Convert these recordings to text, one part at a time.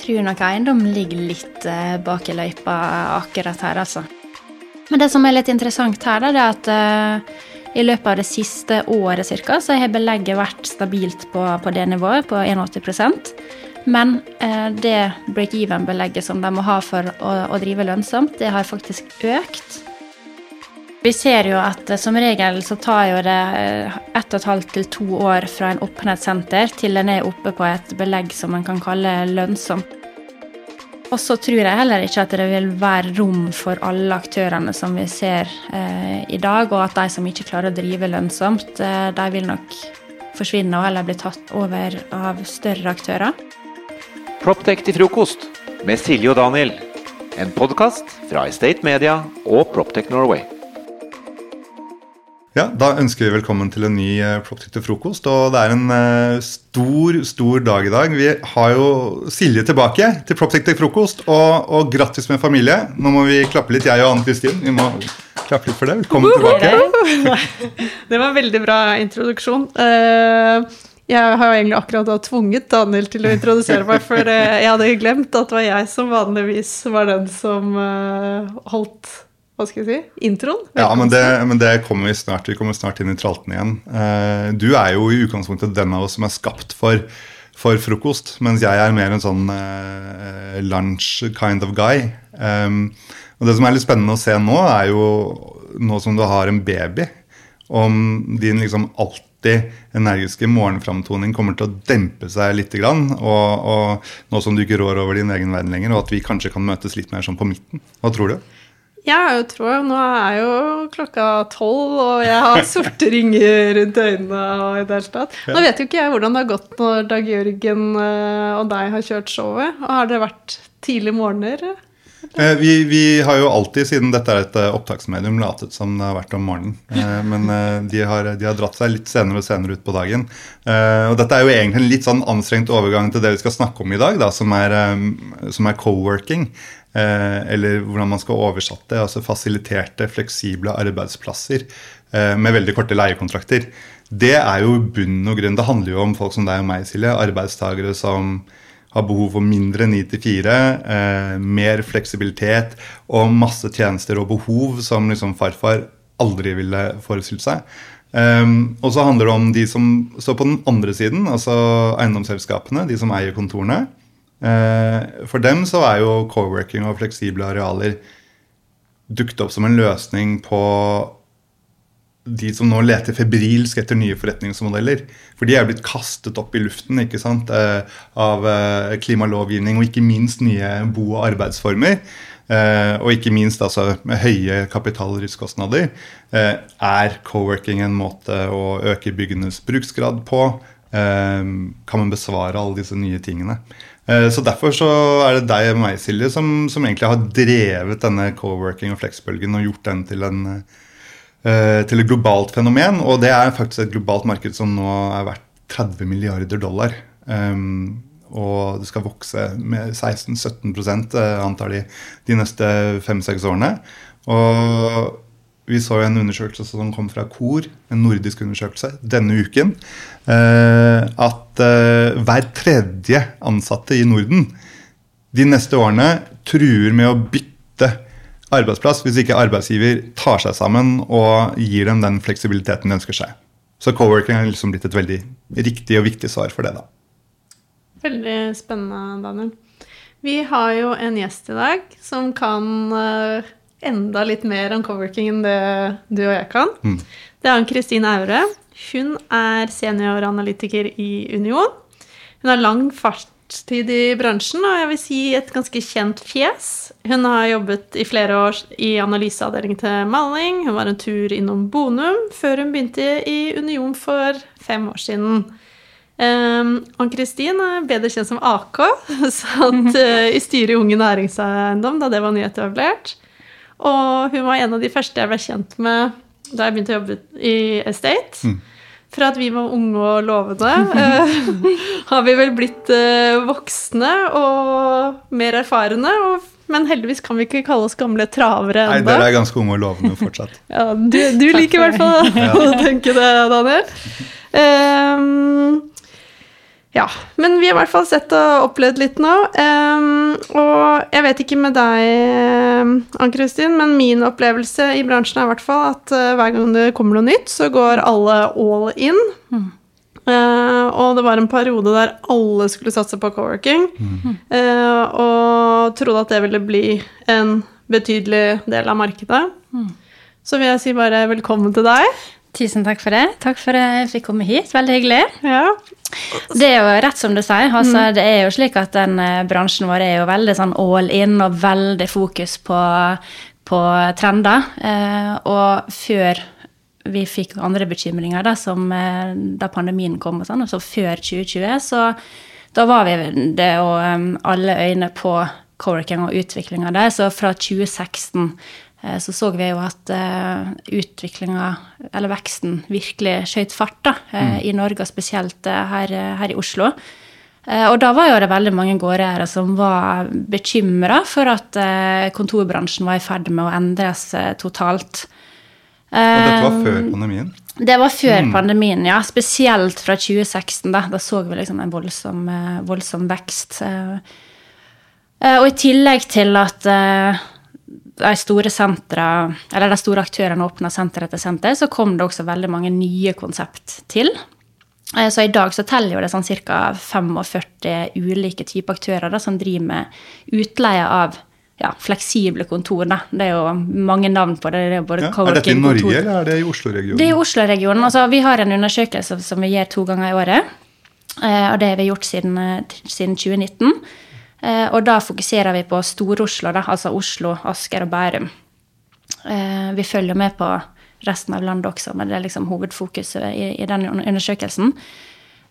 tror nok eiendom ligger litt eh, bak i løypa akkurat her, altså. Men det som er litt interessant her, er at eh, i løpet av det siste året cirka, så har belegget vært stabilt på, på det nivået, på 81% Men eh, det break-even-belegget som de må ha for å, å drive lønnsomt, det har faktisk økt. Vi ser jo at eh, som regel så tar jo det eh, ett og et halvt til to år fra en oppnettsenter til en er oppe på et belegg som man kan kalle lønnsomt. Og så tror jeg heller ikke at det vil være rom for alle aktørene som vi ser eh, i dag, og at de som ikke klarer å drive lønnsomt, eh, de vil nok forsvinne og heller bli tatt over av større aktører. Proptech til frokost med Silje og Daniel. En podkast fra Estate Media og Proptech Norway. Ja, Da ønsker vi velkommen til en ny uh, til frokost. og Det er en uh, stor stor dag i dag. Vi har jo Silje tilbake til Proptech til frokost. Og, og, grattis med familie. Nå må vi klappe litt, jeg og Anne Kristin. Vi må klappe litt for det. Velkommen tilbake. Det var en veldig bra introduksjon. Uh, jeg har jo egentlig akkurat da tvunget Daniel til å introdusere meg, for jeg hadde glemt at det var jeg som vanligvis var den som holdt hva skal jeg si, introen. Ja, men det, men det, kommer vi snart Vi kommer snart inn i tralten igjen. Uh, du er jo i utgangspunktet den av oss som er skapt for, for frokost, mens jeg er mer en sånn uh, lunch kind of guy. Um, og Det som er litt spennende å se nå, er jo nå som du har en baby, om din liksom alltid energiske morgenframtoning kommer til å dempe seg litt. Og, og nå som du ikke rår over din egen verden lenger, og at vi kanskje kan møtes litt mer sånn på midten. Hva tror du? Jeg har jo troa. Nå er jo klokka tolv, og jeg har sorte ringer rundt øynene. og i det hele tatt. Nå vet jo ikke jeg hvordan det har gått når Dag Jørgen eh, og deg har kjørt showet. Og Har det vært tidlige morgener? Eh, vi, vi, har jo alltid, siden dette er et eh, opptaksmedium, latet som det har vært om morgenen. Eh, men de, har, de, har, dratt seg litt senere og senere ut på dagen. Og dette er jo egentlig en litt sånn anstrengt overgang til det vi skal snakke om i dag, da, som er, som er co-working. Eller hvordan man skal oversatte altså Fasiliterte, fleksible arbeidsplasser med veldig korte leiekontrakter. Det er jo bunn og grunn. Det handler jo om folk som deg og meg, Silje. Arbeidstagere som har behov for mindre 9 til 4, eh, mer fleksibilitet og masse tjenester og behov som liksom farfar aldri ville forestilt seg. Um, og så handler det om de som står på den andre siden, altså eiendomsselskapene, de som eier kontorene. Uh, for dem så er jo co-working og fleksible arealer dukket opp som en løsning på de som nå leter febrilsk etter nye forretningsmodeller. For de er blitt kastet opp i luften ikke sant, eh, av eh, klimalovgivning og ikke minst nye bo- og arbeidsformer. Og ikke minst altså, med høye kapitalriskkostnader. Er co-working en måte å øke byggenes bruksgrad på? Kan man besvare alle disse nye tingene? Eh, så Derfor så er det deg og meg, Silje, som, som egentlig har drevet denne co-working og flex-bølgen og gjort den til, en, til, et globalt fenomen. Og det er faktisk et globalt marked som nå er verdt 30 milliarder dollar. Um, og det skal vokse med 16-17 antar de de neste fem-seks årene. Og vi så jo en undersøkelse som kom fra KOR, en nordisk undersøkelse, denne uken. Uh, at uh, hver tredje ansatte i Norden de neste årene truer med å bytte arbeidsplass hvis ikke arbeidsgiver tar seg sammen og gir dem den fleksibiliteten de ønsker seg. Så coworking er liksom blitt et veldig riktig og viktig svar for det. da. Veldig spennende, Daniel. Vi har jo en gjest i dag som kan uh, enda litt mer om coworking enn det du og jeg kan. Mm. Det er Ann-Kristin Aure. Hun er senioranalytiker i Union. Hun har lang fartstid i bransjen og jeg vil si et ganske kjent fjes. Hun har jobbet i flere år i analyseavdelingen til maling. Hun var en tur innom Bonum før hun begynte i Union for fem år siden. Um, Ann-Kristin er bedre kjent som AK, satt uh, i styret i Unge Næringseiendom da det var nyetablert. Og hun var en av de første jeg ble kjent med da jeg begynte å jobbe i Estate. Mm. Fra at vi var unge og lovende, uh, har vi vel blitt uh, voksne og mer erfarne. Og, men heldigvis kan vi ikke kalle oss gamle travere ennå. Nei, dere er ganske unge og lovende fortsatt. ja, du, du liker i hvert fall å tenke det, Daniel. Um, Ja, men vi har i hvert fall sett og opplevd litt nå. Um, og jeg vet ikke med deg, Ann-Kristin, men min opplevelse i bransjen er i hvert fall at uh, hver gang det kommer noe nytt, så går alle all in. Mm. Uh, og det var en periode der alle skulle satse på co-working, mm. uh, og trodde at det ville bli en betydelig del av markedet. Mm. Så vil jeg si bare velkommen til deg. Tusen takk for det. Takk for at jeg fikk komme hit. Veldig hyggelig. Ja. Det er jo rett som du sier. Altså, mm. Det er jo slik at den eh, bransjen vår er jo veldig sånn all in og veldig fokus på, på trender. Eh, og før vi fikk andre bekymringer, da, som, eh, da pandemien kom, og sånn, altså før 2020, så da var vi det og um, alle øyne på coworking og utviklinga der. Så fra 2016 Eh, så så vi jo at eh, utviklinga, eller veksten, virkelig skjøt fart da, uh, mm. i Norge, spesielt her, her, i Oslo. og da var jo det veldig mange gårdeiere som var bekymra for at kontorbransjen var i ferd med å endres totalt. og dette var før pandemien? Det var før mm. pandemien, ja. Spesielt fra 2016. Da, da så vi liksom en voldsom, voldsom vekst. og i tillegg til at de store sentra, eller de store aktørene åpna senter etter senter, så kom det også veldig mange nye konsept til. Eh, så i dag så teller jo det sånn ca. 45 ulike typer aktører da, som driver med utleie av ja, fleksible kontor. Da. Det er jo mange navn på det. det er, ja, er dette i Norge, eller er det i Oslo-regionen? Det er i Oslo-regionen. Altså, vi har en undersøkelse som vi gjør to ganger i året. Eh, og det har vi gjort siden, eh, siden 2019. Eh, og da fokuserer vi på Stor-Oslo, altså Oslo, Asker og Bærum. Eh, vi følger med på resten av landet også, men det er liksom hovedfokuset i, i den undersøkelsen.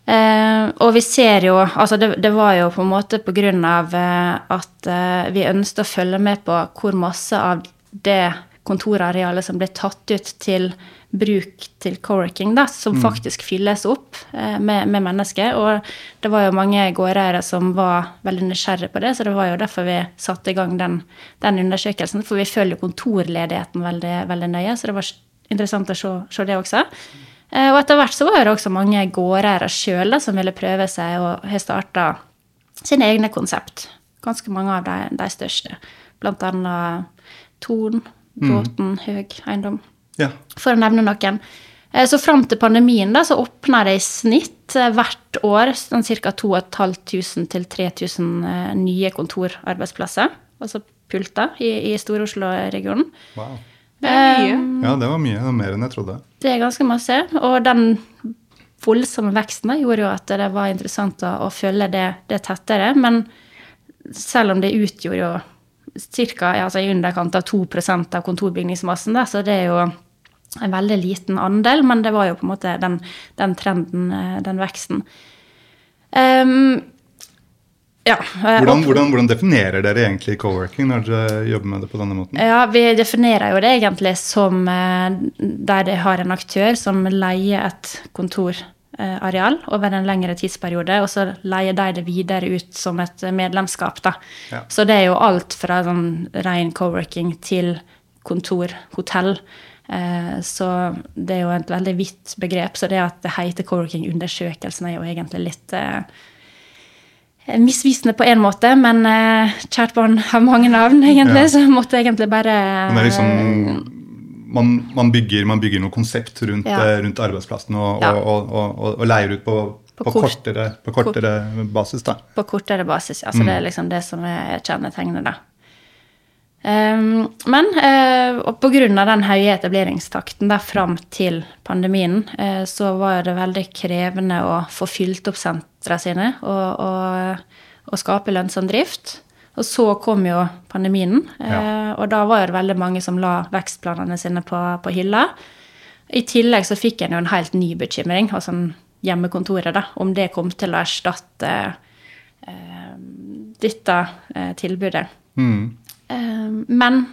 Eh, og vi ser jo Altså, det, det, var jo på en måte på grunn av at vi ønsket å følge med på hvor masse av det kontorarealet som ble tatt ut til bruk til co-working, da, som mm. faktisk fylles opp eh, med, med, mennesker. Og det var jo mange gårdeiere som var veldig nysgjerrige på det, så det var jo derfor vi satte i gang den, den undersøkelsen. For vi følger kontorledigheten veldig, veldig nøye, så det var interessant å se, se det også. Eh, og etter hvert så var det også mange gårdeiere sjøl som ville prøve seg og har starta sine egne konsept. Ganske mange av de, de største. Blant annet Torn, Båten, mm. Høg Eiendom. Ja. For å nevne noen. Eh, så fram til pandemien da, så åpna det i snitt eh, hvert år sånn ca. 2500 til 3000 eh, nye kontorarbeidsplasser, altså pulter, i, i Stor-Oslo-regionen. Wow. Det er mye. Um, ja, det var mye. Det var mer enn jeg trodde. Det er ganske masse. Og den voldsomme veksten gjorde jo at det var interessant å, å følge det, det, tettere. Men selv om det utgjorde jo ca. Altså i underkant av 2% av kontorbygningsmassen, da, så det er jo en veldig liten andel, men det var jo på en måte den, den trenden, eh, den veksten. Um, ja. Eh, hvordan, hvordan, hvordan, definerer dere egentlig co-working når dere jobber med det på denne måten? Ja, Vi definerer jo det egentlig som eh, der de har en aktør som leier et kontorareal over en lengre tidsperiode, og så leier de det videre ut som et medlemskap. da. Ja. Så det er jo alt fra sånn ren co-working til kontor, hotell. Eh, så det er jo et veldig vidt begrep. Så det at det heter co-working-undersøkelsen, er jo egentlig litt eh, misvisende på én måte, men eh, kjært barn har mange navn, egentlig, ja. så måtte jeg egentlig bare Men det er liksom, man, man, bygger, man bygger noe konsept rundt, ja. rundt arbeidsplassen og, ja. og, og, og, leier ut på, på, på, kort, kortere, på kortere basis. da. På kortere basis, ja. Så mm. det er liksom det som er kjennetegnet, da. Um, men uh, pga. den høye etableringstakten der fram til pandemien, uh, så var det veldig krevende å få fylt opp sentra sine og, og, og, skape lønnsom drift. Og så kom jo pandemien, uh, ja. og da var det veldig mange som la vekstplanene sine på, på hylla. I tillegg så fikk en jo en helt ny bekymring, altså hjemmekontoret, da, om det kom til å erstatte dette tilbudet. Mm. Ehm, men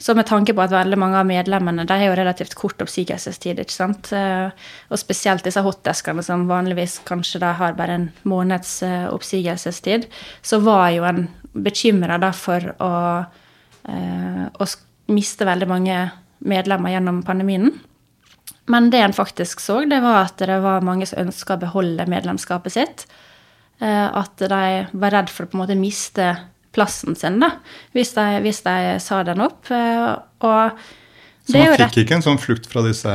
så med tanke på at veldig mange av medlemmene de har jo relativt kort oppsigelsestid. ikke sant? Eh, og spesielt disse hotdeskene som vanligvis kanskje da har bare en måneds eh, oppsigelsestid, så var jo en bekymra for å, eh, å miste veldig mange medlemmer gjennom pandemien. Men det en faktisk så, det var at det var mange som ønska å beholde medlemskapet sitt. at de var redd for å på en måte miste plassen sin da, hvis de, hvis de sa den opp. Eh, og Så det man fikk rett ikke en sånn flukt fra disse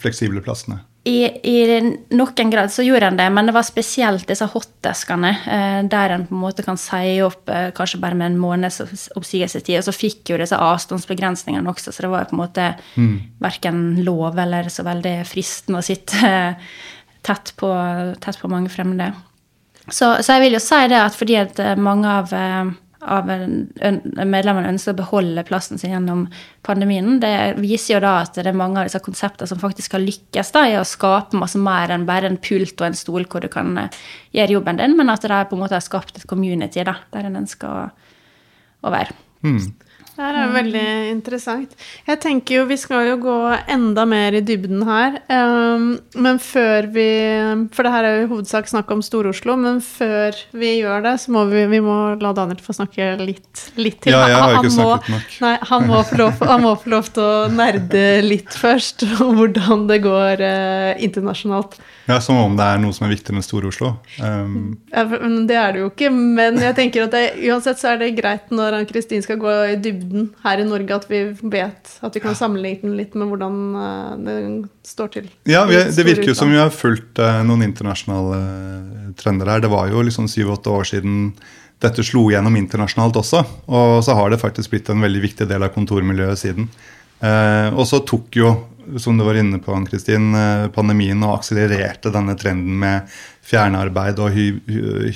fleksible plassene? i, I noen grad så gjorde en det, men det var spesielt disse hotdeskene, eh, der en på en måte kan si opp eh, kanskje bare med en måneds oppsigelsestid. Og så fikk jo disse avstandsbegrensningene også, så det var på en måte mm. verken lov eller så veldig fristende å sitte tett på, tett på mange fremmede. Så, så, jeg vil jo si det at fordi at mange av eh, av medlemmene ønsker å beholde plassen sin gjennom pandemien. Det viser jo da at det er mange av disse konseptene som faktisk har lykkes da, i å skape masse mer enn bare en pult og en stol hvor du kan eh, gjøre jobben din, men at det på en måte har skapt et community da, der en ønsker å, å være. Mm. Det er veldig interessant. Jeg tenker jo Vi skal jo gå enda mer i dybden her. Um, men før vi For det her er jo i hovedsak snakk om Stor-Oslo. Men før vi gjør det, så må vi, vi må la Daniel få snakke litt, litt til. Ja, jeg har han, ikke må, snakket nok. Nei, han må, få lov, han må få lov til å nerde litt først om hvordan det går uh, internasjonalt. Ja, Som om det er noe som er viktig med Stor-Oslo. Um, ja, det er det jo ikke, men jeg tenker at det, uansett så er det greit når Ann-Kristin skal gå i dybden her i Norge, at vi vet at vi kan sammenligne den litt med hvordan uh, det står til. Ja, det virker jo som vi har fulgt uh, noen internasjonale uh, trender her. Det var jo liksom syv-åtte år siden dette slo gjennom internasjonalt også. Og så har det faktisk blitt en veldig viktig del av kontormiljøet siden. og så tok jo som du var inne på, Ann-Kristin, eh, pandemien og akselererte denne trenden med fjernarbeid og hy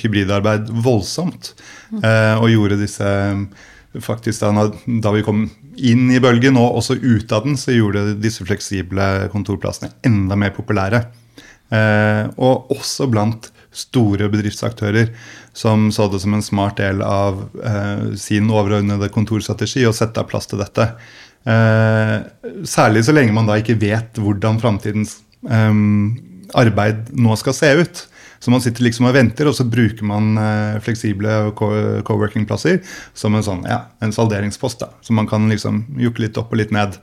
hybridarbeid voldsomt. Eh, og gjorde disse faktisk da, da, vi kom inn i bølgen, og også ut av den, så gjorde disse fleksible kontorplassene enda mer populære. Eh, og også blant store bedriftsaktører som så det som en smart del av eh, sin overordnede kontorstrategi å sette av plass til dette. Eh, særlig så lenge man da ikke vet hvordan framtidens eh, arbeid nå skal se ut. Så man sitter liksom og venter, og så bruker man eh, fleksible co-working-plasser som en sånn, ja, en salderingspost. da, Så man kan liksom jukke litt opp og litt ned.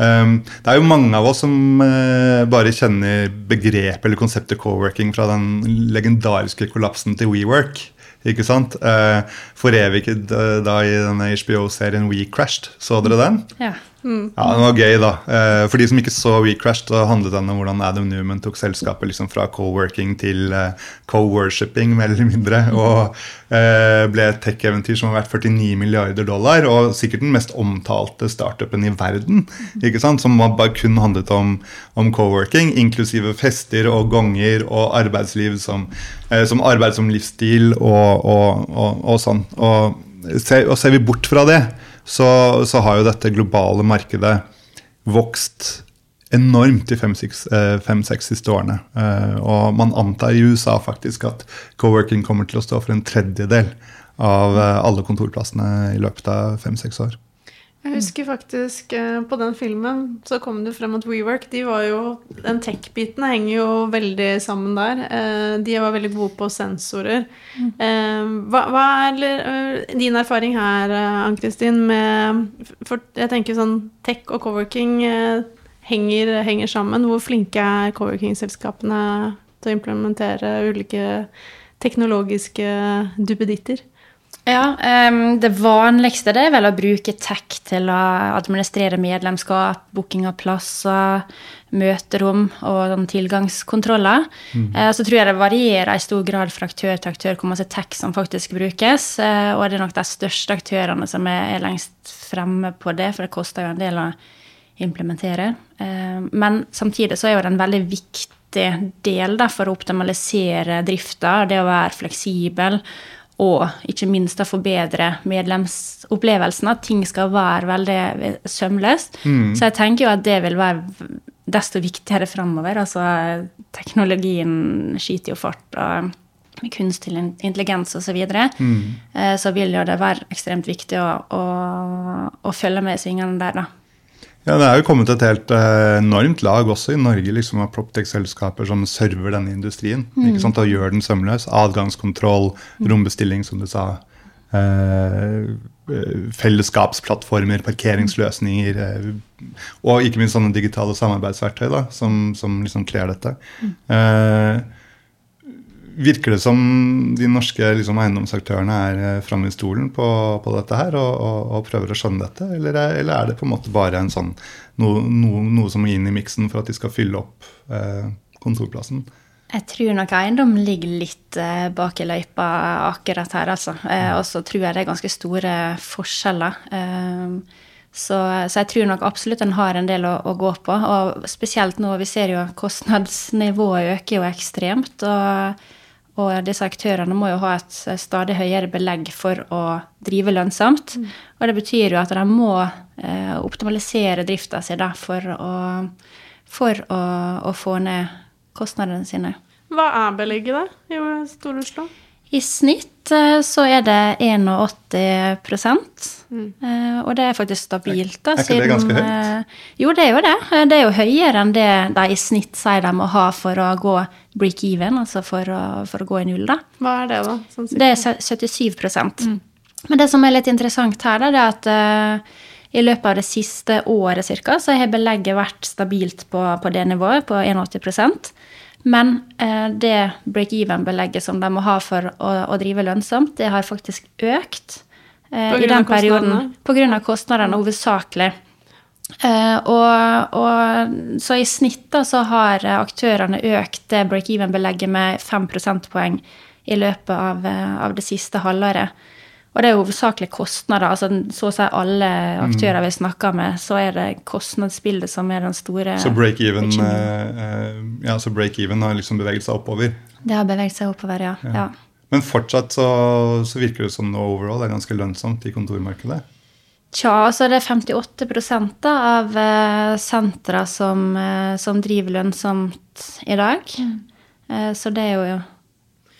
Um, det er jo mange av oss som uh, bare kjenner begrepet eller konseptet co-working fra den legendariske kollapsen til WeWork. Ikke sant? Uh, Foreviget da i denne HBO-serien We Crashed. Så dere den? Ja. Mm. Ja, det var gøy, da. Uh, for de som ikke så We så handlet den om hvordan Adam Newman tok selskapet liksom fra co-working til uh, co-worshipping, mer eller mindre. Og uh, ble et tech-eventyr som har vært 49 milliarder dollar, og sikkert den mest omtalte startupen i verden. ikke sant? Som bare kun handlet om, om co-working, inklusive fester og gonger og arbeidsliv som, som arbeid som livsstil og, og, og, og sånn. Og ser, og ser vi bort fra det, så, så, har jo dette globale markedet vokst enormt de fem-seks fem, siste årene. Og man antar i USA faktisk at co-working kommer til å stå for en tredjedel av alle kontorplassene i løpet av fem-seks år. Jeg husker faktisk eh, på den filmen så kom det frem at WeWork de var jo, Den tech-biten henger jo veldig sammen der. Eh, de var veldig gode på sensorer. Mm. Hva, hva, er din erfaring her, Ann-Kristin, med For jeg tenker sånn tech og coworking henger, henger sammen. Hvor flinke er coworking-selskapene til å implementere ulike teknologiske duppeditter? Ja, um, Det vanligste det er vel å bruke tech til å administrere medlemskap, booking av plasser, møterom og tilgangskontroller. Mm. Uh, så tror jeg det varierer i stor grad fra aktør til aktør hvor mye tech som faktisk brukes. Uh, og det er nok de største aktørene som er, er, lengst fremme på det, for det koster jo en del å implementere. Uh, men samtidig så er jo det en veldig viktig del da, for å optimalisere drifta, det å være fleksibel og ikke minst å forbedre medlemsopplevelsen. At ting skal være veldig sømløst. Mm. Så jeg tenker jo at det vil være desto viktigere framover. Altså teknologien skyter jo fart. og med kunstig intelligens osv. Så, videre, mm. Eh, så vil jo det være ekstremt viktig å, å, å følge med i svingene der, da. Ja, Det er jo kommet et helt uh, enormt lag også i Norge liksom, av Proptech-selskaper som server denne industrien. Mm. ikke sant, Og gjør den sømløs. Adgangskontroll, mm. rombestilling, som du sa. Eh, fellesskapsplattformer, parkeringsløsninger. Uh, og ikke minst sånne digitale samarbeidsverktøy da, som, som liksom kler dette. Mm. Virker det som de norske liksom, eiendomsaktørene er eh, framme i stolen på, på dette her og, og, og, prøver å skjønne dette, eller er, eller er, det på en måte bare en sånn, noe, no, noe som må inn i miksen for at de skal fylle opp eh, kontorplassen? Jeg tror nok eiendom ligger litt eh, bak i løypa akkurat her, altså. Eh, og så tror jeg det er ganske store forskjeller. Eh, så, så, jeg tror nok absolutt en har en del å, å, gå på. Og spesielt nå, vi ser jo kostnadsnivået øker jo ekstremt. Og, og, disse aktørene må jo ha et stadig høyere belegg for å drive lønnsomt. Mm. Og det betyr jo at de må eh, optimalisere drifta si for, å, for å, å få ned kostnadene sine. Hva er belegget da i Stor-Oslo? I snitt eh, så er det 81 mm. Eh, og det er faktisk stabilt. da. Er ikke det ganske høyt? Eh, jo, det er jo det. Det er jo høyere enn det de i snitt sier de må ha for å gå break even, altså for å, for å gå i null. da. Hva er det, da? Sånn det er 77 mm. Men det som er litt interessant her, da, det er at uh, i løpet av det siste året cirka, så har belegget vært stabilt på, på det nivået, på 81 Men eh, det break-even-belegget som de må ha for å, å, drive lønnsomt, det har faktisk økt eh, i den perioden. Pga. kostnadene, hovedsakelig. Eh, og, og, så i snitt da, så har aktørene økt break-even-belegget med 5 prosentpoeng i løpet av, eh, av det siste halvåret. Og det er hovedsakelig kostnader. altså Så å si alle aktører mm. vi snakker med, så er det kostnadsbildet som er den store Så break-even uh, ja, break har liksom beveget seg oppover? Det har beveget seg oppover, ja. ja. ja. Men fortsatt så, så, virker det som noe overall er ganske lønnsomt i kontormarkedet? Tja, altså det er 58 da, av uh, sentra som, uh, som, driver lønnsomt i dag. Mm. Uh, så det er jo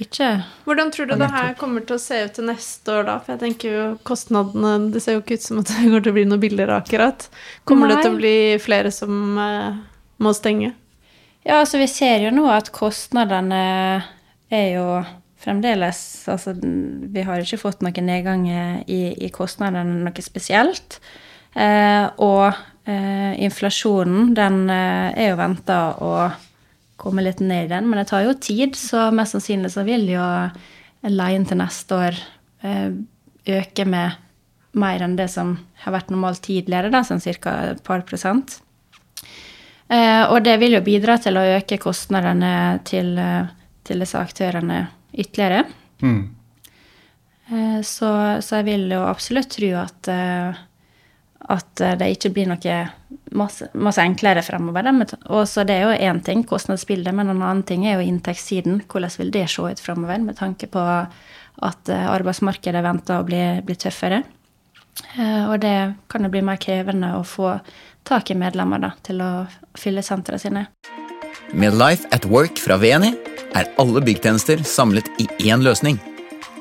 ikke Hvordan tror du det her kommer til å se ut til neste år, da? For jeg tenker jo kostnadene Det ser jo ikke ut som at det går til å bli noe billigere, akkurat. Kommer Nei. det til å bli flere som eh, må stenge? Ja, altså vi ser jo nå at kostnadene er jo fremdeles Altså vi har ikke fått noen nedgang i, i kostnadene noe spesielt. Eh, og eh, inflasjonen, den eh, er jo venta å komme litt ned i den. Men det tar jo tid, så mest sannsynlig så vil jo leien til neste år eh, øke med mer enn det som har vært normalt tidligere, da, sånn ca. et par prosent. Eh, og det vil jo bidra til å øke kostnadene til, eh, til disse aktørene ytterligere. Mm. Så, så, jeg vil jo absolutt tro at at eh, det ikke blir noe masse, masse enklere fremover. Og så Det er jo én ting, kostnadsbildet, men en annen ting er jo inntektssiden. Hvordan vil det se ut fremover, med tanke på at eh, arbeidsmarkedet venter å bli, bli tøffere. Eh, og det kan jo bli mer krevende å få tak i medlemmer da, til å fylle sentrene sine. Med Life at Work fra VNI er alle byggtjenester samlet i én løsning.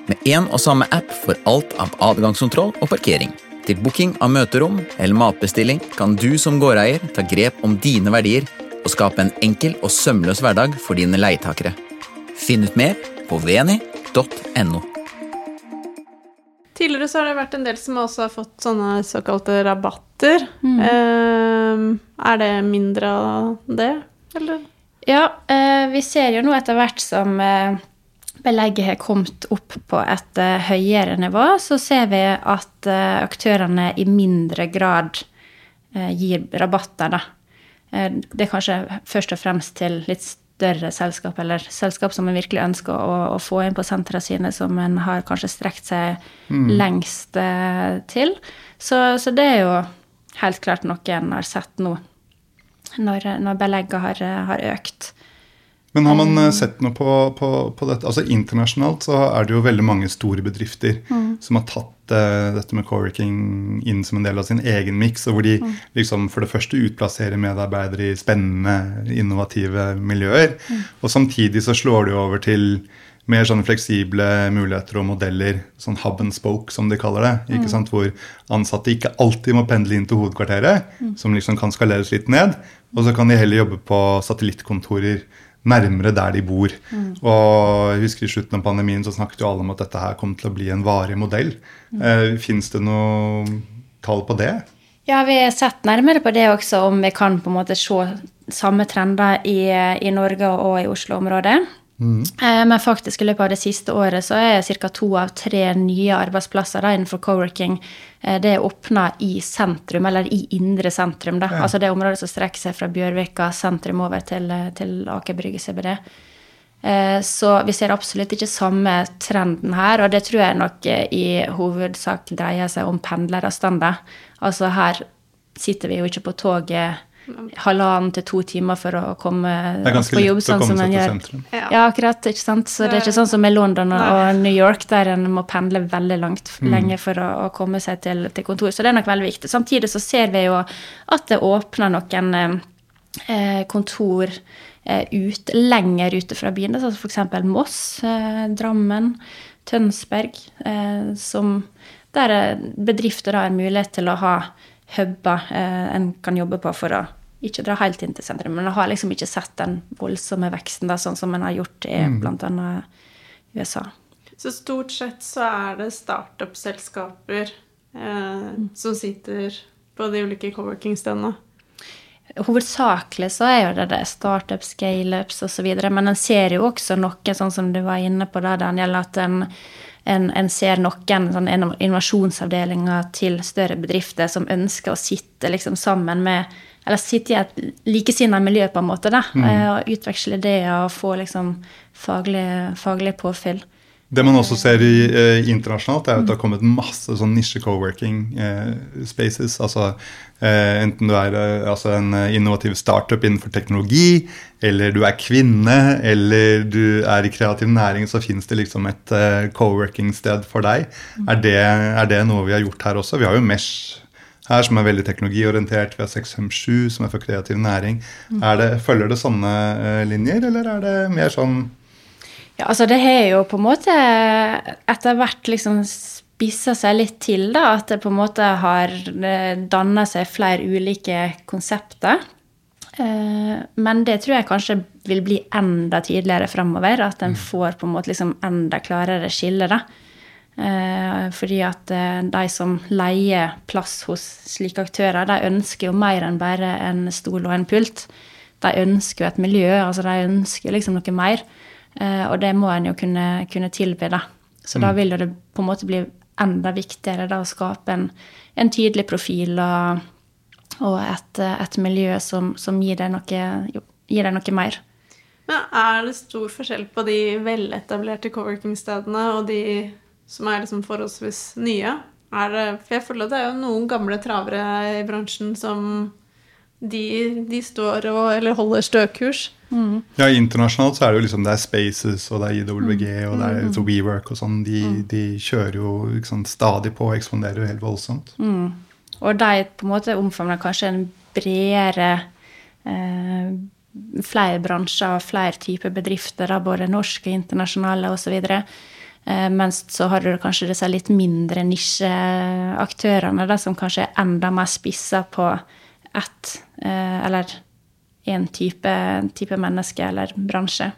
Med én og samme app for alt av adgangskontroll og parkering. Til booking av møterom eller matbestilling kan du som gårdeier ta grep om dine verdier og skape en enkel og sømløs hverdag for dine leietakere. Finn ut mer på veni.no. Tidligere så har det vært en del som også har fått sånne såkalte rabatter. Mm. Eh, er det mindre av det, eller? Ja, eh, vi ser jo nå etter hvert som eh, belegget har kommet opp på et uh, høyere nivå, så ser vi at uh, aktørene i mindre grad uh, gir rabatter, da. det er kanskje først og fremst til litt større selskap, eller selskap som en virkelig ønsker å, å få inn på sentrene sine, som en har kanskje strekt seg mm. lengst til. Så, så, det er jo helt klart noe en har sett nå, når, når belegget har, har økt. Men har man eh, sett noe på, på, på, dette? Altså Internasjonalt så er det jo veldig mange store bedrifter mm. som har tatt uh, dette med co-working inn som en del av sin egen miks, og hvor de mm. liksom for det første utplasserer medarbeidere i spennende, innovative miljøer. Mm. Og samtidig så slår de over til mer sånne fleksible muligheter og modeller, sånn hub and spoke, som de kaller det. ikke mm. sant, Hvor ansatte ikke alltid må pendle inn til hovedkvarteret, mm. som liksom kan skaleres litt ned. Og så kan de heller jobbe på satellittkontorer nærmere der de bor. Mm. Og jeg husker I slutten av pandemien så snakket jo alle om at dette her kom til å bli en varig modell. Mm. Eh, Fins det noe tall på det? Ja, vi har sett nærmere på det også, om vi kan på en måte se samme trender i, i Norge og i Oslo-området. Eh, Men faktisk i løpet av det siste året så er ca. to av tre nye arbeidsplasser da, innenfor coworking eh, det er åpna i sentrum, eller i indre sentrum. da. Altså det området som strekker seg fra Bjørvika sentrum over til, eh, til Aker Brygge CBD. Så vi ser absolutt ikke samme trenden her, og det tror jeg nok i hovedsak dreier seg om pendleravstander. Altså her sitter vi jo ikke på toget halvannen til to timer for å komme på jobb, sånn som man gjør. Ja. Ja, akkurat. ikke sant? Så det er ikke sånn som i London og, og New York, der en må pendle veldig langt lenge for å, å komme seg til, til kontor. Så det er nok veldig viktig. Samtidig så ser vi jo at det åpner noen eh, kontor eh, ut, lenger ute fra byen. Altså f.eks. Moss, eh, Drammen, Tønsberg, eh, som, der eh, bedrifter har har mulighet til å ha huber eh, en kan jobbe på for å ikke dra helt inn til sentrum, men jeg har liksom ikke sett den voldsomme veksten da, sånn som en har gjort i blant annet USA. Så stort sett så er det startup-selskaper eh, som sitter på de ulike coworking-stedene. Hovedsakelig så er jo det det startup, scaleups osv., men en ser jo også noe, sånn som du var inne på da, Daniel, at en, en, en ser noen sånn innovasjonsavdelinger til større bedrifter som ønsker å sitte liksom sammen med Eller sitte i et likesinnet miljø, på en måte, da, mm. og utveksle ideer og få liksom faglig, faglig påfyll. Det man også ser i, eh, internasjonalt, er at det har kommet masse sånn nisje co-working eh, spaces. Altså eh, enten du er eh, altså en eh, innovativ startup innenfor teknologi, eller du er kvinne, eller du er i kreativ næring, så fins det liksom et eh, co-working-sted for deg. Er det, er det noe vi har gjort her også? Vi har jo Mesh her, som er veldig teknologiorientert. Vi har 657, som er for kreativ næring. Det, følger det sånne eh, linjer, eller er det mer sånn Ja, altså det har jo på en måte etter hvert liksom spissa seg litt til, da. At det på en måte har danna seg flere ulike konsepter. Eh, Men det tror jeg kanskje vil bli enda tydeligere framover. At en får på en måte liksom enda klarere skille, da. Eh, Fordi at eh, de som leier plass hos slike aktører, de ønsker jo mer enn bare en stol og en pult. De ønsker jo et miljø, altså de ønsker liksom noe mer. Eh, Og det må en jo kunne, kunne tilby, da. Så da vil jo det på en måte bli enda viktigere da å skape en, en tydelig profil og, og et, et miljø som, som gir deg noe, jo, gir deg noe mer. Men er det stor forskjell på de veletablerte coworking-stedene og de som er liksom forholdsvis nye? Er for jeg føler at det er jo noen gamle travere i bransjen som de, de står og eller holder støkurs. Ja, internasjonalt så er det jo liksom det er Spaces og det er IWG og det er mm. WeWork og sånn. De, de kjører jo liksom stadig på og ekspanderer jo helt voldsomt. Og de på en måte omfavner kanskje en bredere eh, Flere bransjer og flere typer bedrifter, da, både norske, internasjonale osv. Eh, mens så har du kanskje disse litt mindre nisjeaktørene da, som kanskje er enda mer spissa på ett eh, eller én type, type menneske eller bransje.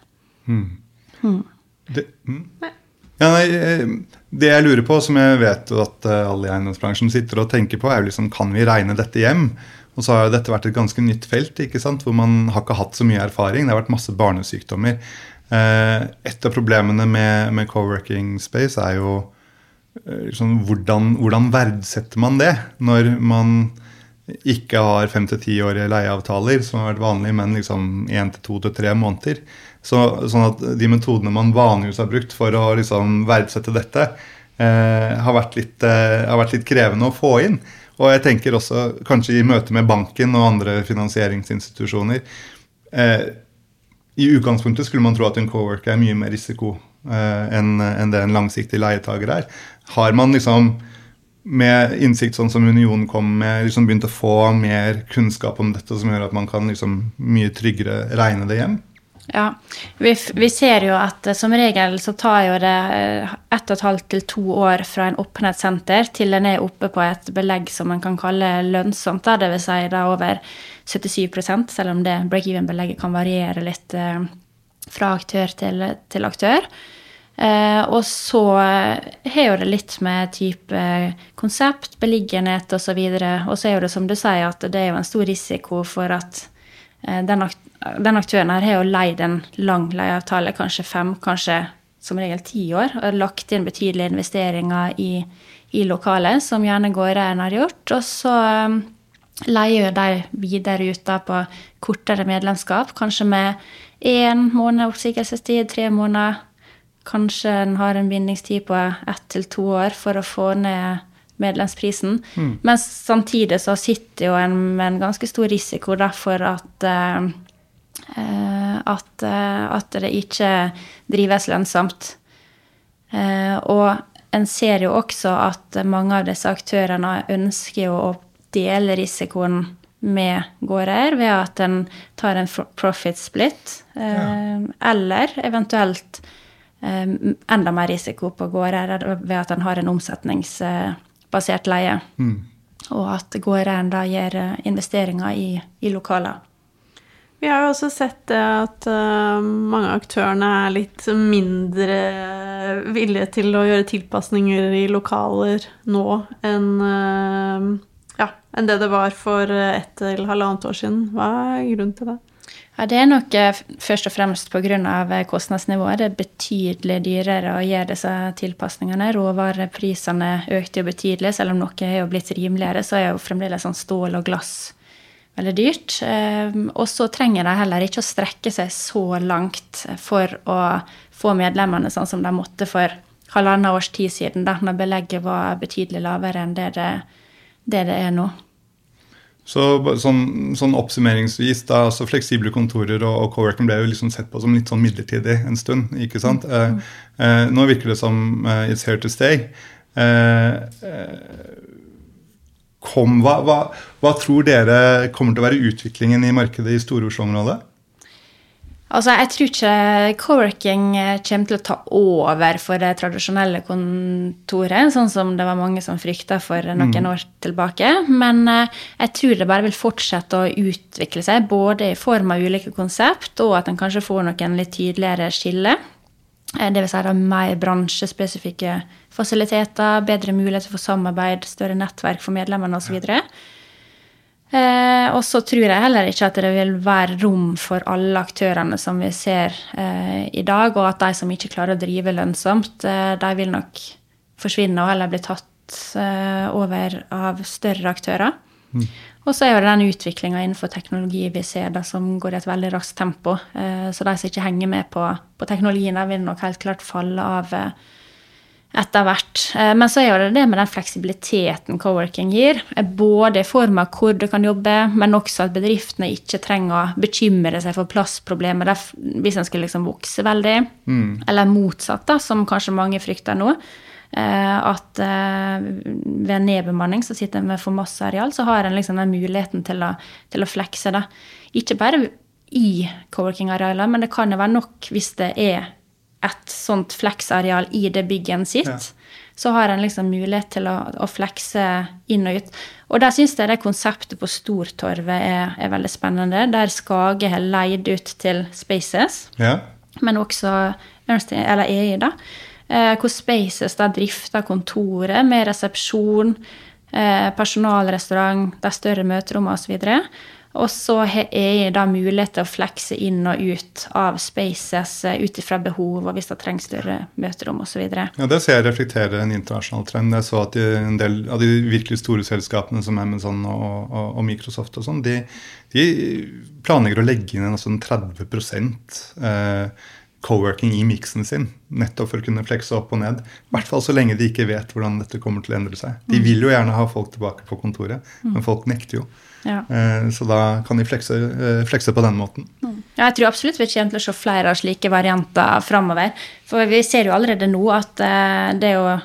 Det, mm. ja, nei, eh, det jeg lurer på, som jeg vet at eh, alle i eiendomsbransjen sitter og tenker på, er jo liksom kan vi regne dette hjem? Og så har jo dette vært et ganske nytt felt, ikke sant? hvor man har ikke hatt så mye erfaring. Det har vært masse barnesykdommer. Eh, et av problemene med, med co-working space er jo liksom, hvordan, hvordan verdsetter man det når man ikke har fem til ti årige leieavtaler, som har vært vanlig, men liksom én til to til tre måneder. Så, sånn at de metodene man vanligvis har brukt for å liksom verdsette dette, eh, har, vært litt, eh, har vært litt krevende å få inn. Og jeg tenker også kanskje i møte med banken og andre finansieringsinstitusjoner eh, I utgangspunktet skulle man tro at en coworker er mye mer risiko eh, enn en det en langsiktig leietager er. Har man liksom med innsikt sånn som Unionen kom med, liksom begynt å få mer kunnskap om dette, som gjør at man kan liksom mye tryggere regne det hjem? Ja, vi, vi ser jo at eh, som regel så tar jo det eh, ett og et halvt til to år fra en åpnet senter til en er oppe på et belegg som en kan kalle lønnsomt, det dvs. Si da over 77 selv om det break-even-belegget kan variere litt eh, fra aktør til, til aktør. Eh, og så har jo det litt med type konsept, beliggenhet osv. Og så er jo det som du sier, at det er jo en stor risiko for at eh, den aktøren her har jo leid en lang leieavtale, kanskje fem, kanskje som regel ti år, og lagt inn betydelige investeringer i, i lokalet, som gjerne gårdeieren har gjort. Og så leier de videre ut da på kortere medlemskap, kanskje med én måned oppsigelsestid, tre måneder. Kanskje en har en bindingstid på ett til to år for å få ned medlemsprisen. Mm. Men samtidig så sitter jo en med en ganske stor risiko for at, uh, at, uh, at det ikke drives lønnsomt. Uh, og en ser jo også at mange av disse aktørene ønsker jo å dele risikoen med gårdeier ved at en tar en profit split, ja. eller eventuelt enda mer risiko på gårdeier ved at en har en omsetningsbasert leie. Mm. Og at gårdeieren da gjør eh, investeringer i, i lokaler. Vi har jo også sett det at mange av aktørene er litt mindre villige til å gjøre tilpasninger i lokaler nå enn, ja, enn det det var for ett eller halvannet år siden. Hva er grunnen til det? Ja, Det er nok eh, først og fremst pga. Eh, kostnadsnivået. Det er betydelig dyrere å gjøre disse tilpasningene. Råvareprisene økte jo betydelig, selv om noe er jo blitt rimeligere, så er jo fremdeles sånn stål og glass veldig dyrt. Og så trenger de heller ikke å strekke seg så langt for å få medlemmene sånn som de måtte for halvannet års tid siden, da når belegget var betydelig lavere enn det det, det, det er nå. Så sånn, sånn, oppsummeringsvis, da, altså Fleksible kontorer og, og co-working ble jo liksom sett på som litt sånn midlertidig en stund. ikke sant? Mm. Eh, eh, nå virker det som eh, it's here to stay. Eh, eh, kom, hva, hva, hva, tror dere kommer til å være utviklingen i markedet i Stor-Oslo-området? Altså, jeg tror ikke co-working eh, kommer til å ta over for det tradisjonelle kontoret, sånn som det var mange som frykta for noen mm. år tilbake. Men eh, jeg tror det bare vil fortsette å utvikle seg, både i form av ulike konsept, og at en kanskje får noen litt tydeligere skille. Dvs. det vil si mer bransjespesifikke fasiliteter, bedre muligheter for samarbeid, større nettverk for medlemmene osv. Eh, og så tror jeg heller ikke at det vil være rom for alle aktørene som vi ser eh, i dag, og at de som ikke klarer å drive lønnsomt, eh, de vil nok forsvinne og heller bli tatt eh, over av større aktører. Mm. Og så er det den utviklinga innenfor teknologi vi ser da, som går i et veldig raskt tempo. Eh, så de som ikke henger med på, på teknologien, vil nok helt klart falle av eh, etter hvert. Eh, men så er det det med den fleksibiliteten co-working gir. Eh, både i form av hvor du kan jobbe, men også at bedriftene ikke trenger å bekymre seg for plassproblemer hvis en skulle liksom vokse veldig. Mm. Eller motsatt, da, som kanskje mange frykter nå. Eh, at ved en nedbemanning så sitter en med for masse areal, så har en liksom den muligheten til å, til å flekse. Da. Ikke bare i co-working-arealer, men det kan jo være nok hvis det er et sånt fleksareal i det bygget sitt, ja. så har en liksom mulighet til å, å flekse inn og ut. Og der syns jeg det konseptet på Stortorvet er, er, veldig spennende. Der Skage har leid ut til Spaces, ja. men også Ernst, eller EI, da. Eh, hvor Spaces da drifter kontoret med resepsjon, eh, personalrestaurant, de større møterommene osv. Og, så og så er det da mulighet til å flekse inn og ut av spaces eh, ut ifra behov og hvis det trengs større møterom osv. Ja, det ser jeg reflekterer en internasjonal trend. Jeg så at en del av de virkelig store selskapene som Amazon og, og, og Microsoft og sånn, de, de, planlegger å legge inn en, sånn 30 eh, co-working i miksen sin. Nettopp for å kunne flekse opp og ned. I hvert fall så lenge de ikke vet hvordan dette kommer til å endre seg. De mm. vil jo gjerne ha folk tilbake på kontoret, mm. men folk nekter jo. Ja. Eh, så da kan de flekse, eh, flekse på den måten. Mm. Ja, jeg tror absolutt vi kommer til å se flere av slike varianter framover. For vi ser jo allerede nå at eh, det er jo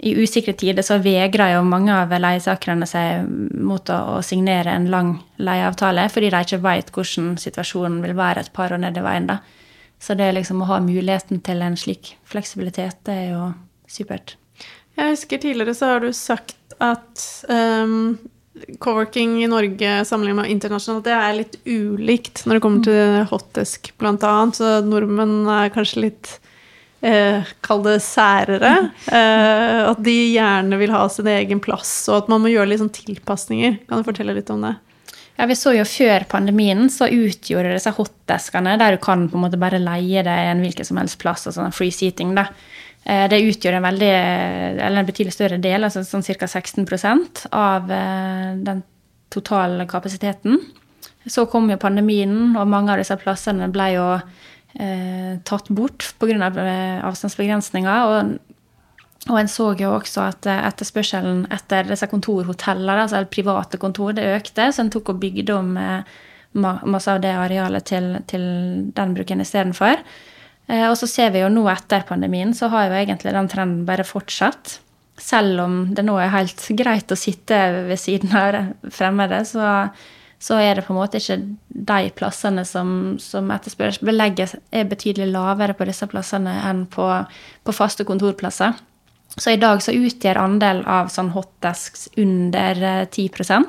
i usikre tider så vegrer jo mange av leietakerne seg mot å, signere en lang leieavtale, fordi de ikke vet hvordan situasjonen vil være et par år ned i veien. da. Så det liksom å ha muligheten til en slik fleksibilitet, det er jo supert. Jeg husker tidligere så har du sagt at um, Coworking i Norge sammenlignet med internasjonalt, det er litt ulikt når det kommer til hotdesk, blant annet. Så nordmenn er kanskje litt eh, Kall det særere. Eh, at de gjerne vil ha sin egen plass, og at man må gjøre litt sånn tilpasninger. Kan du fortelle litt om det? Ja, Vi så jo før pandemien så utgjorde disse hotdeskene, der du kan på en måte bare leie deg en hvilken som helst plass, og sånn free seating, da. Eh, det utgjør en veldig, en betydelig større del, altså sånn ca. 16% av eh, den totale kapasiteten. Så kom jo pandemien, og mange av disse plassene ble jo eh, tatt bort pga. Av avstandsbegrensninger. Og og en så jo også at eh, etterspørselen etter disse kontorhotellene, altså private kontor, det økte, så en tok og bygde om eh, masse av det arealet til, til den bruken istedenfor. Eh, og så ser vi jo nå etter pandemien, så har jo egentlig den trenden bare fortsatt. Selv om det nå er helt greit å sitte ved siden av fremmede, så, så er det på en måte ikke de plassene som, som etterspørres. Belegget er betydelig lavere på disse plassene enn på, på faste kontorplasser. Så i dag så utgjør andel av sånn hotdesks under 10 eh,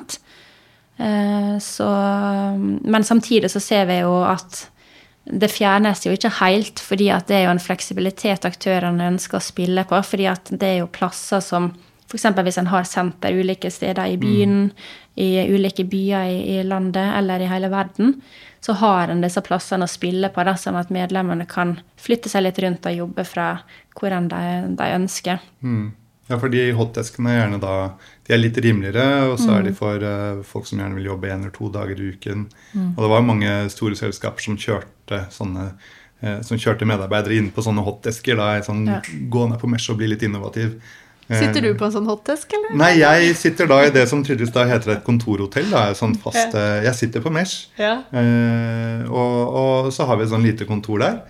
eh, så, Men samtidig så ser vi jo at det fjernes jo ikke helt, fordi at det er jo en fleksibilitet aktørene ønsker å spille på. fordi at det er jo plasser som F.eks. hvis en har senter ulike steder i byen, mm. i ulike byer i, i, landet eller i hele verden, så har en disse plassene å spille på, da, sånn at medlemmene kan flytte seg litt rundt og jobbe fra hvor enn de, de, ønsker. Mm. Ja, for de hotdeskene er gjerne da de er litt rimeligere, og så mm. er de for uh, folk som gjerne vil jobbe én eller to dager i uken. Mm. Og det var mange store selskaper som kjørte sånne uh, som kjørte medarbeidere inn på sånne hotdesker. da, sånn, ja. Gå ned på Mesh og bli litt innovativ. Sitter du på en sånn hotdesk, eller? Nei, jeg sitter da i det som tydeligvis da heter et kontorhotell. da, sånn fast, Jeg sitter på Mesh, ja. og, og, så har vi et sånn lite kontor der.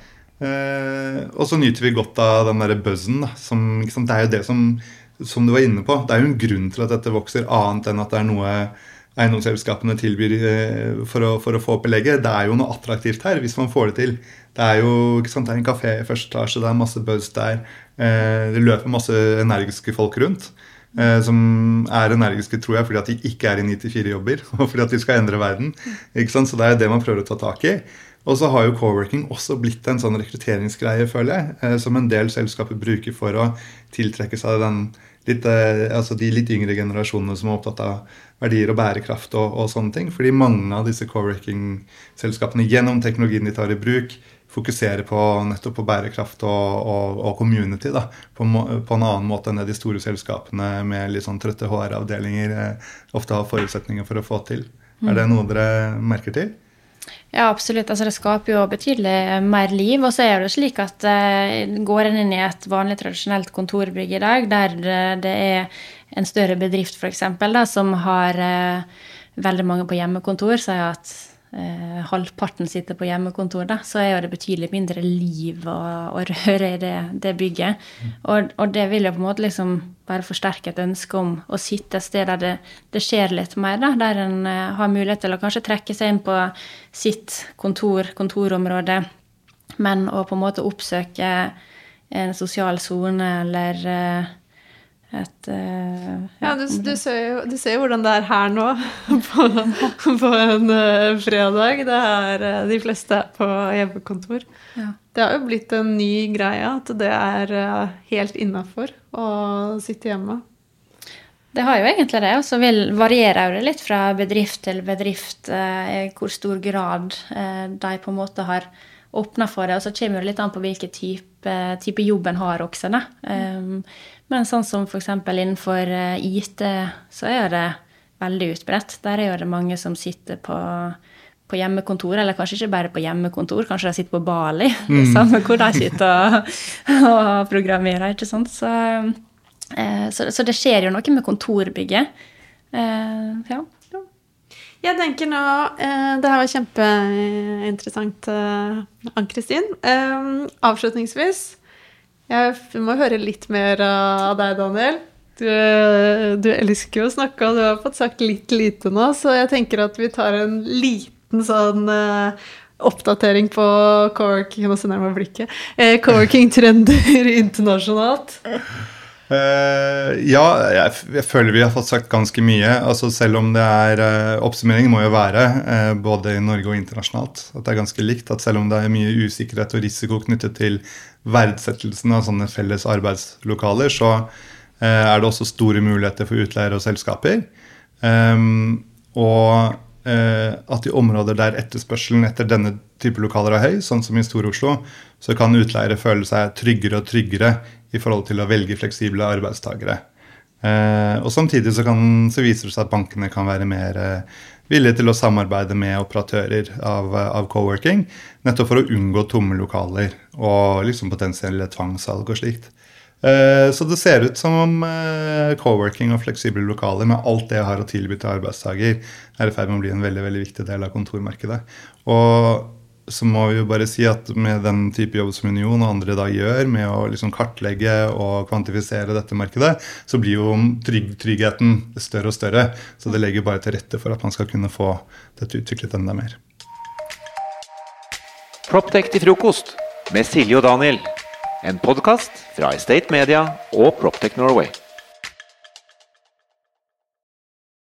Uh, og så nyter vi godt av den derre buzzen. Som, liksom, det er jo det som, som du var inne på. Det er jo en grunn til at dette vokser, annet enn at det er noe eiendomsselskapene tilbyr eh, for, å, for å få opp belegget. Det er jo noe attraktivt her, hvis man får det til. Det er jo sant, det er en kafé i første etasje, det er masse buzz der. Eh, det løper masse energiske folk rundt. som er energiske, tror jeg, fordi at de ikke er i 9-4-jobber, og fordi at de skal endre verden. Så det er det man prøver å ta tak i. Og så har jo co-working også blitt en sånn rekrutteringsgreie, føler jeg, eh, som en del selskaper bruker for å tiltrekke seg den, litt, eh, altså de litt yngre generasjonene som er opptatt av verdier og bærekraft og, og sånne ting. Fordi mange av disse co-working-selskapene gjennom teknologien de tar i bruk, fokuserer på nettopp på bærekraft og, og, og community da, på, på, en annen måte enn det de store selskapene med litt sånn trøtte HR-avdelinger eh, ofte har forutsetninger for å få til. Mm. Er det noe dere merker til? Ja, absolutt. Altså, det skaper jo betydelig mer liv. Og så er det slik at uh, går en inn i et vanlig, tradisjonelt kontorbygg i dag, der det er en større bedrift f.eks. som har uh, veldig mange på hjemmekontor, sier at eh, halvparten sitter på hjemmekontor, da, så er jo det betydelig mindre liv og, og røre i det, det bygget. Og, og, det vil jo på en måte liksom bare forsterke et ønske om å sitte et sted der det, det skjer litt mer, da, der en eh, har mulighet til å kanskje trekke seg inn på sitt kontor, kontorområde, men å på en måte oppsøke en sosial sone eller eh, et uh, Ja, du, du, ser jo, du, ser jo, hvordan det er her nå på, på en uh, fredag. Det er uh, de fleste på hjemmekontor. Ja. Det har jo blitt en ny greie at det er helt innafor å sitte hjemme. Det har jo egentlig det, og så varierer det litt fra bedrift til bedrift i hvor stor grad de på en måte har åpna for det. Og så kommer det litt an på hvilken type, type jobb en har også. Um, men sånn som f.eks. innenfor eh, IT, så er det veldig utbredt. Der er det mange som sitter på, på hjemmekontor, eller kanskje ikke bare på hjemmekontor, kanskje de sitter på Bali, mm. samme hvor de sitter og, og programmerer. ikke sant? Så, eh, så, så, det skjer jo noe med kontorbygget. Eh, ja. Jeg tenker nå Det her var kjempeinteressant, Ann-Kristin. Avslutningsvis jeg må høre litt mer av deg, Daniel. Du, du elsker jo å snakke, og du har fått sagt litt lite nå, så jeg tenker at vi tar en liten sånn uh, oppdatering på coworking Nå sender jeg meg blikket. Uh, co-working-trender internasjonalt. Uh, ja, jeg, jeg, føler vi har fått sagt ganske mye. altså Selv om det er uh, Oppsummering må jo være, uh, både i Norge og internasjonalt, at det er ganske likt. At selv om det er mye usikkerhet og risiko knyttet til verdsettelsen av sånne felles arbeidslokaler, så er det også store muligheter for utleiere og selskaper. Um, og at i områder der etterspørselen etter denne type lokaler er høy, sånn som i Stor-Oslo, så kan utleiere føle seg tryggere og tryggere i forhold til å velge fleksible arbeidstakere. Eh, og Samtidig så, kan, så, viser det seg at bankene kan være mer eh, villige til å samarbeide med operatører av, av co-working, nettopp for å unngå tomme lokaler og liksom potensielle tvangssalg og slikt. Eh, så det ser ut som om eh, co-working og fleksible lokaler med alt det jeg har å tilby til arbeidstaker, er i ferd med å bli en veldig veldig viktig del av kontormarkedet. Og så må vi jo bare si at med den type jobb som Union og andre da gjør, med å liksom kartlegge og kvantifisere dette markedet, så blir jo trygg, tryggheten større og større. Så det legger bare til rette for at man skal kunne få dette utviklet enda mer. Proptech til frokost med Silje og Daniel. En podkast fra Estate Media og Proptech Norway.